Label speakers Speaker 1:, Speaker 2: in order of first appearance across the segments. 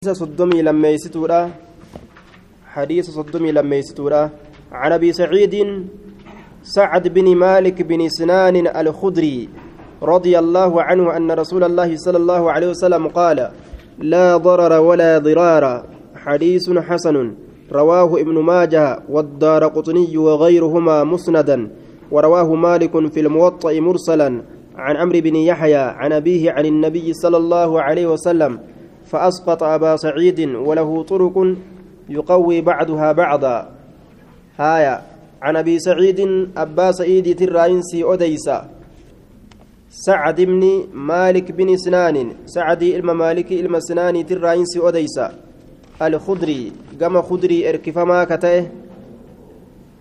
Speaker 1: صدمي لما يستورا حديث صدمي لما يستورا عن أبي سعيد سعد بن مالك بن سنان الخدري رضي الله عنه أن رسول الله صلى الله عليه وسلم قال لا ضرر ولا ضرار حديث حسن رواه ابن ماجه والدار قطني وغيرهما مسندا ورواه مالك في الموطأ مرسلا. عن عمرو بن يحيى عن أبيه عن النبي صلى الله عليه وسلم فأسقط أبا سعيد وله طرق يقوي بعضها بعضا. هايا عن أبي سعيد أبا سعيد تراينسي أديسا سعد بن مالك بن سنان سعد إلما مالك إلما سنان تراينسي أديسا الخدري قام خدري اركفما كتئه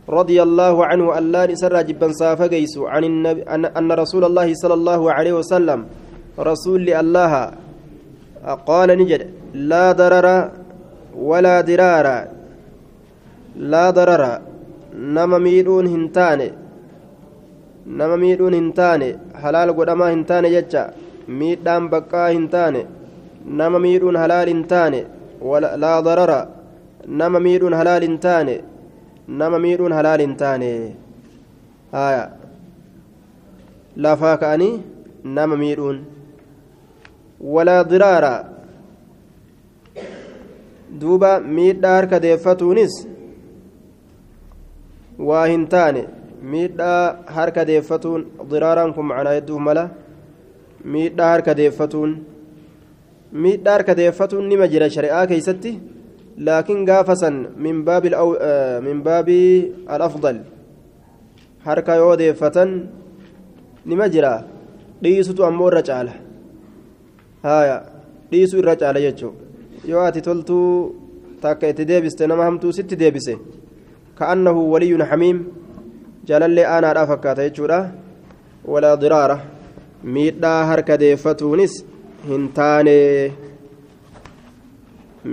Speaker 1: رضي الله عنه ألا نسر جبا صافقيس عن النبي أن رسول الله صلى الله عليه وسلم رسول الله قال نجد لا ضرر ولا درار لا ضرر نما ميدون هنتاني nama miidhuun hin taane halaal godhamaa hin taane jecha miidhaan baqqaa hin taane nama miidhuun halaal hin taane laa darara nama miidhuun halaal hin taane nama miidhuun halaal hin taane haya lafaa ka'anii nama miidhuun diraara duuba miidhaa harka deeffatuunis waa hin taane miidhaa harka deeffatuun diraaraan kun macnaa hedduuf mala miidhaa harka deeffatuun miidhaa harka deeffatuun nima jira shari'aa keeysatti laakiin gaafa san min baabii al-afdal harka yoo deeffatan nima jira dhiisutu ammoo irra caala haya dhiisu irra caala jechuu yoo ati toltuu takka itti deebiste nama hamtuu sitti deebise ka'annahu waliyyun hamiim jaalallee aanaadhaa fakkaata jechuudha. Walaa diraara miidhaa harka deeffatuunis hin taane.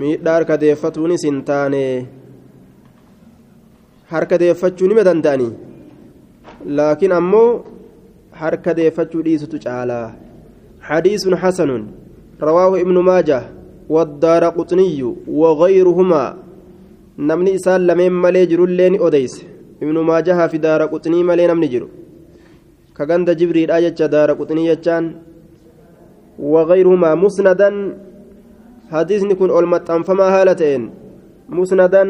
Speaker 1: Miidhaa harka deeffatuunis hin taane. Harka deeffachuu nima danda'anii laakiin ammoo harka deeffachuu dhiisutu caalaa حديث حسن رواه ابن ماجه والدار قطني وغيرهما. نمني إسان لمن ملي جرولين أديس ابن ماجه في دار قطني ملي نمني جرو. كغند جبريل آية دار قطني يجان وغيرهما مسندا. حديث نكون أولمت أنفما هالتين. مسندا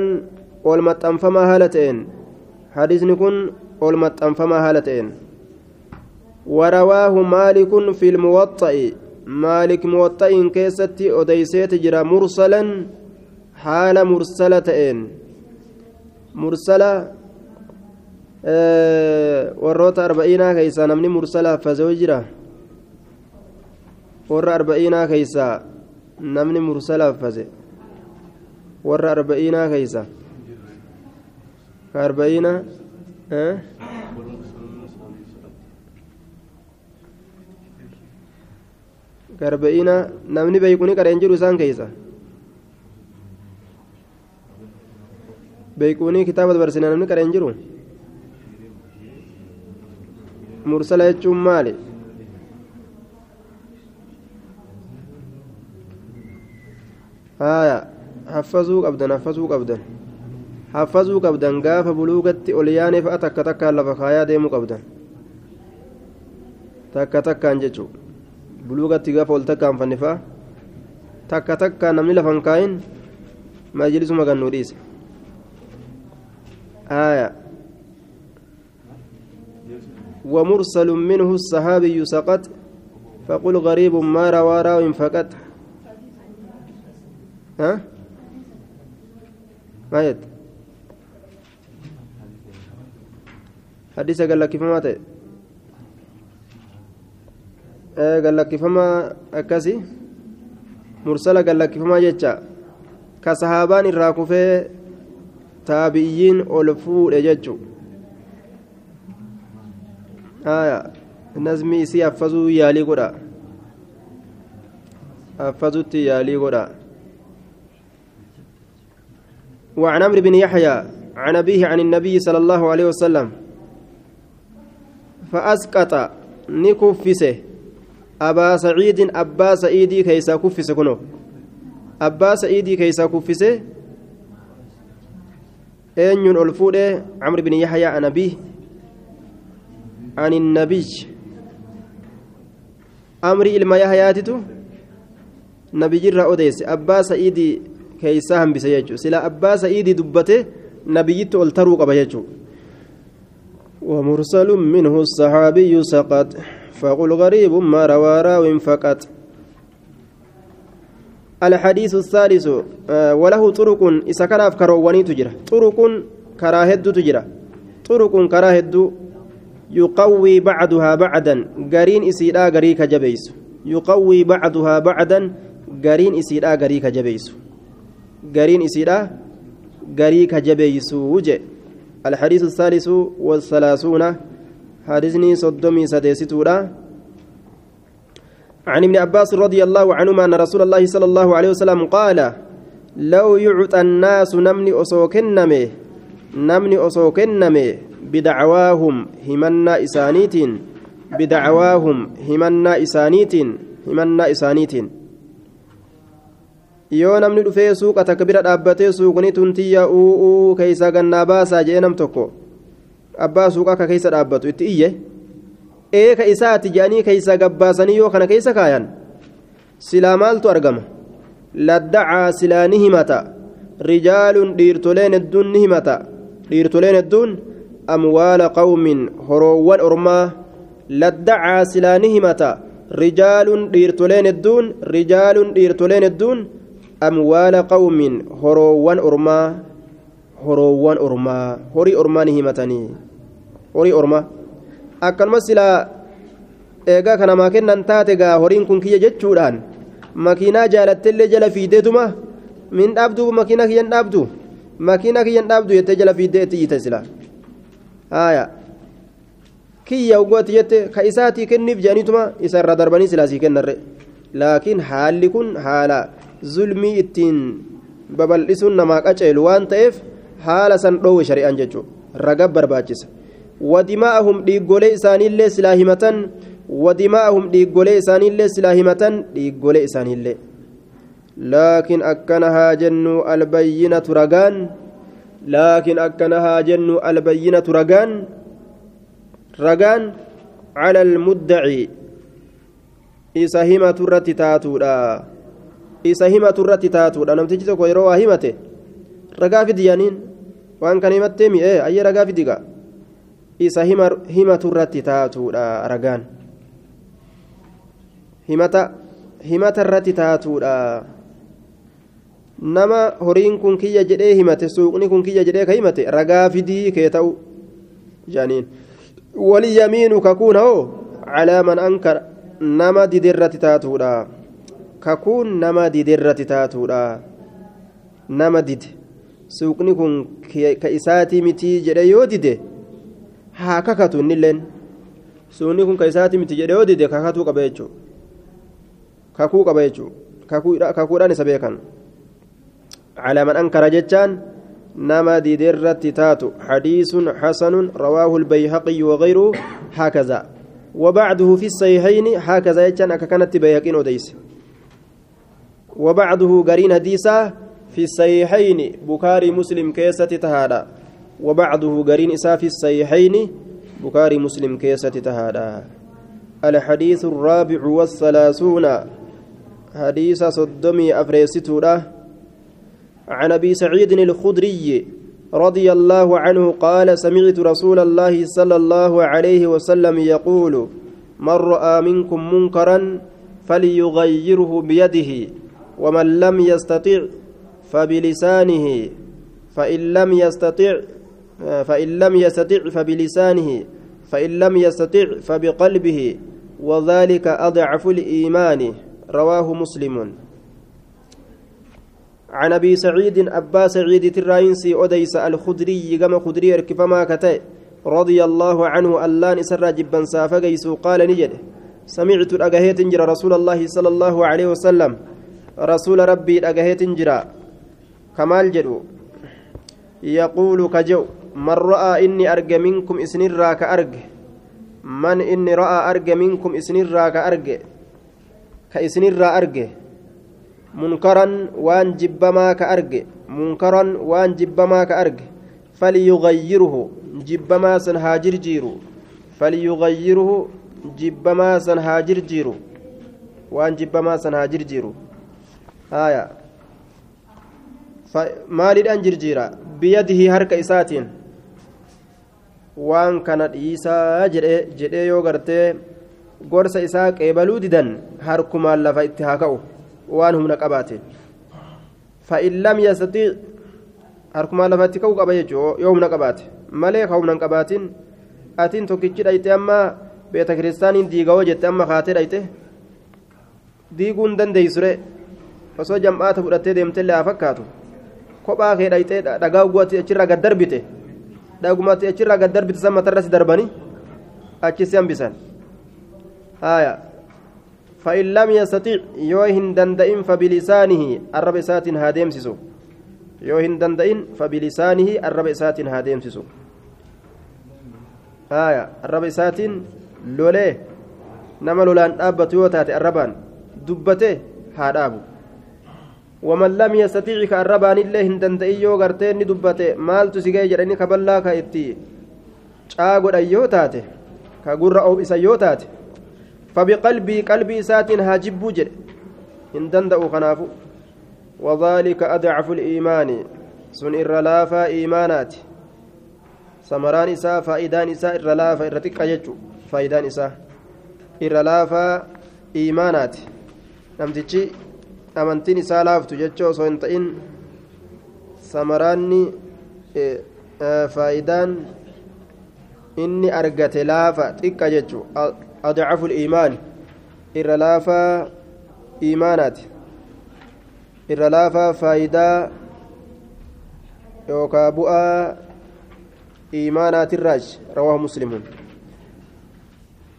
Speaker 1: أولمت أنفما هالتين. حديث نكون أولمت أنفما هالتين. ورواه مالك في الموطأ مالك موطأ كيستي أديسيت جرى مرسلا حال مرسلتين مرسلة أه warroota arba'iinaa keeysaa namni mursalaaf fasoo jira warra arba'iinaa keeysaa namni mursalaaf fase warra arba'iinaa keeysa ka garba'iina namni beeykuni qareen jiru isaan keeysa beeykuunii kitaaba dabarsine namni qareen jiru mursala jechuun maali haya haffazuu qabdan haffazuu qabdan haffazuu qabdan gaafa buluugatti ol yaanee fa'a takka takkaan lafa kaayaa deemuu qabdan takka takkaan jechuudha buluugatti gaafa ol takkaan fannifaa takka takkaan namni lafan kaayin majlisuma gannuu dhiise آية ومرسل منه الصحابي سقط فقل غريب ما روى راو فقط ها ما يد حديث قال لك فما تي فما أكسي مرسل قال لك فما جتشا كصحابان الراكوفي taabiyyiin ol fuudhe jechuun nazmi isii affazuu yaalii godha. Affazutti yaalii godha. وعن عمرو بن يحيى عن أبيه عن النبي صلى الله عليه وسلم فأسقط نكفسه أبا سعيد أبا سعيد كيسا كفس كنو abbaa sa'iidii keeysaa kuffise eenyuun ol fuudhee camr bin yaxyaa an abii an innabiy amri ilma yaxyaatitu nabiyyirraa odeesse abbaa sa'iidii keeysaa hambise jechuu sila abbaa sa'iidii dubbate nabiyyitti ol taruu qaba jechuu ومرسل منه الصحابي سقط فقل غريب ما روى راو فقط. الحديث الثالث آه وله طرق إذا كان أفكاروني تجرى. طرق كراهد تجرى. طرق كراهد يقوي بعضها بعدا. قرين إسيدا قريك جبيس يقوي بعضها بعدا. قرين إسيدا قريك جبيس قرين إسيدا قريك جبيس وجه. الحديث الثالث والثلاثون حديثني صدمي سديستورا عن ابن عباس رضي الله عنهما أن رسول الله صلى الله عليه وسلم قال لو يعطى الناس نمني أسوكنمي نمني أسوكنمي بدعواهم همنا إسانيت بدعواهم همنا إسانيت همنا إسانيت yoo namni dhufee suuqa takka bira dhaabbatee suuqni tuntiyya u'uu keeysaa gannaa baasaa jee nam tokko abbaa suuqa akka keessa dhaabbatu itti iyye eeka isaati jedhanii keeysaa gabbaasanii yoo kana keessa kaayan silaa maaltu argama laddacaa silaa ni himata rijaalun dhiirtoleen hedduun ni himata dhiirtoleen hedduun amwaala qawmin horoowwan ormaa laddacaa silaa ni himata rijaalun dhiirtoleen hedduun rijaalun dhiirtoleen hedduun amwaala qawmin horoowwan ormaa horoowwan ormaa horii ormaa ni himatanii horii ormaa. Akkanuma silaa eegaa kanamaa kennan taate gaa horiin kun kiyya jechuudhaan makiinaa jaalattellee jala fiideetuma min dhaabdu makiinaa kiyyan dhaabdu makiinaa kiyyan dhaabdu jettee jala fiidee itti iyite sila. Haaya. Kiyya uggootti jette ka isaatii kenniif jedhaniituma isa irraa darbanii silaasii kennarre laakiin haalli kun haala zulmii ittiin babal'isuun namaa qaceelu waan ta'eef haala san dhoowwe shari'aan jechuudha. Raga barbaachisa dhiiggolee isaaniillee silaa himatan wadimaa'ahum dhiiggolee isaaniillee silaa himatan dhiiggolee isaaniillee laakiin akkana haa jennu albayyinatu ragaan laakiin akkana haa jennu albayyinatu ragaan ragaan cala almuddaci isa himatu irratti taatuudha isa himatu irratti taatuudha namtichi tokko yeroo waa himate ragaa fidiyaniin waan kana himattee mi'ee ayyee ragaa fidiga isa himatu irratti taatuudha ragaan himata irratti taatuudha nama horiin kun kiyya jedhee himate suuqni kun kiyya jedhee ka himate ragaa fidii kee ta'u jaaniin waliyamiinu kakuun hoo calaa ankara nama didirratti taatuudha kakuun nama didirratti taatuudha nama dide suuqni kun ka isaatii mitii jedhe yoo dide haa kakatu innilleen suuqni kun ka miti jedhe yoo dide kakatuu qaba jechuu kakuu qaba jechuu kakuudhaan isa beekan calaa man ankara jechaan nama didirratti taatu xadiisun xasanun rawaahu lbayhaqiyyu wagayruhu haakaza وبعده في الصحيحين هكذا يجان أككنت بيقين أديس وبعده قرين حديثا في الصحيحين بكاري مسلم كيسة تهادا وبعده قرين إسا في الصحيحين بكاري مسلم كيسة تهادا. الحديث الرابع والثلاثون حديث صدمي أفريستودا. عن أبي سعيد الخدري رضي الله عنه قال سمعت رسول الله صلى الله عليه وسلم يقول من رأى منكم منكرا فليغيره بيده ومن لم يستطع فبلسانه فإن لم يستطع فإن لم يستطع فبلسانه فإن لم يستطع فبقلبه وذلك أضعف الإيمان رواه مسلم. عن أبي سعيد أبا سعيد الراينسي أوديس الخدري كما خدري اركفما كتئ رضي الله عنه اللان إسر جبا سافقيس قال نجد سمعت الاغهيت جرى رسول الله صلى الله عليه وسلم رسول ربي الاغهيت جرى كمال جدو يقول كجو من راى اني ارج منكم اسنرا كارج من اني راى ارج منكم اسنرا كارج كاسنرا ارج munkaran waan jibbamaa ka arge munkaran waan jibbamaa ka arge falyugayyiruhu jibbamaa san haa jirjiiru falyugayyiruhu jibbamaa san haa jirjiiru waan jibbamaa san haa jirjiiru haya maaliidhaan jirjiira biyadihi harka isaatiin waan kana dhiisaa jedhee yoo gartee gorsa isaa qeebaluu didan harkumaan lafa itti haa ka'u waan humna qabaate fa'in lam yastatii harkumaan lafa itti ka'u qaba jechuun yoo humna qabaate. Malee ka humna hin qabaatin atiin tokkichi dhayte amma beeta kiristaaniin diigawoo jette amma kaatee dhayte diiguu hin dandeeysure osoo jam'aata fudhattee deemtellee haa fakkaatu kophaa kee dhayxee dhagaa uggatti achirraa gad darbite dhagumatti achirraa gad darbite san matarratti darbanii achisi hambisan. Haya فإن لم يستطيع يوهن دندئن فبلسانه الرب سات هادمسسو يوهن دندئن فبلسانه الرب سات هادمسسو آية الرب سات لوليه نما لولان أبت يوتات الربان دبته هادابو ومن لم يستطيع كالربان الله هندندئي يو غرتين دبته مالتو سيجي جراني كبلا كايتي. ka gurra oo'isa yoo taate فبقلبي قلبي سات هاجب جد إن دندأ خناف وذلك أضعف الإيمان. سن إرلافا إيمانات. سمران إساء فائدان إساء إرلافا إرتك أجج فائدان إساء إرلافا إيمانات. نمتشي amantiin isaa laaftu jechoo osoo hin ta'in samaraanni faayidaan inni argate laafa xiqqa jechu adcafu liimaan irra laafaa iimaanaati irra laafaa faayidaa yookaa bu'aa iimaanaatirraaj rawaahu muslimuun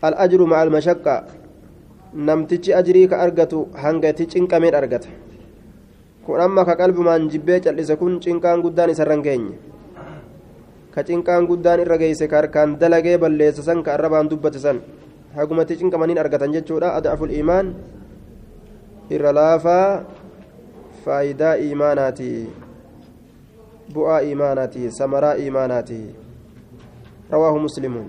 Speaker 1: الأجر مع المشقة namtichi ajrii ka argatu hangati cinqameen argata kun amma ka qalbumaan jibbee cal'ise kun cinqaan guddaan isarran geenye ka cinqaan guddaan irra geeyse ka harkaan dalagee balleessa san ka arrabaan dubbate san hagumatti cinqamaniin argatan jechuudha adaful iimaan irra laafaa faayidaa iimaanaati bu'aa iimaanaati samaraa iimaanaati rawaahu muslimuun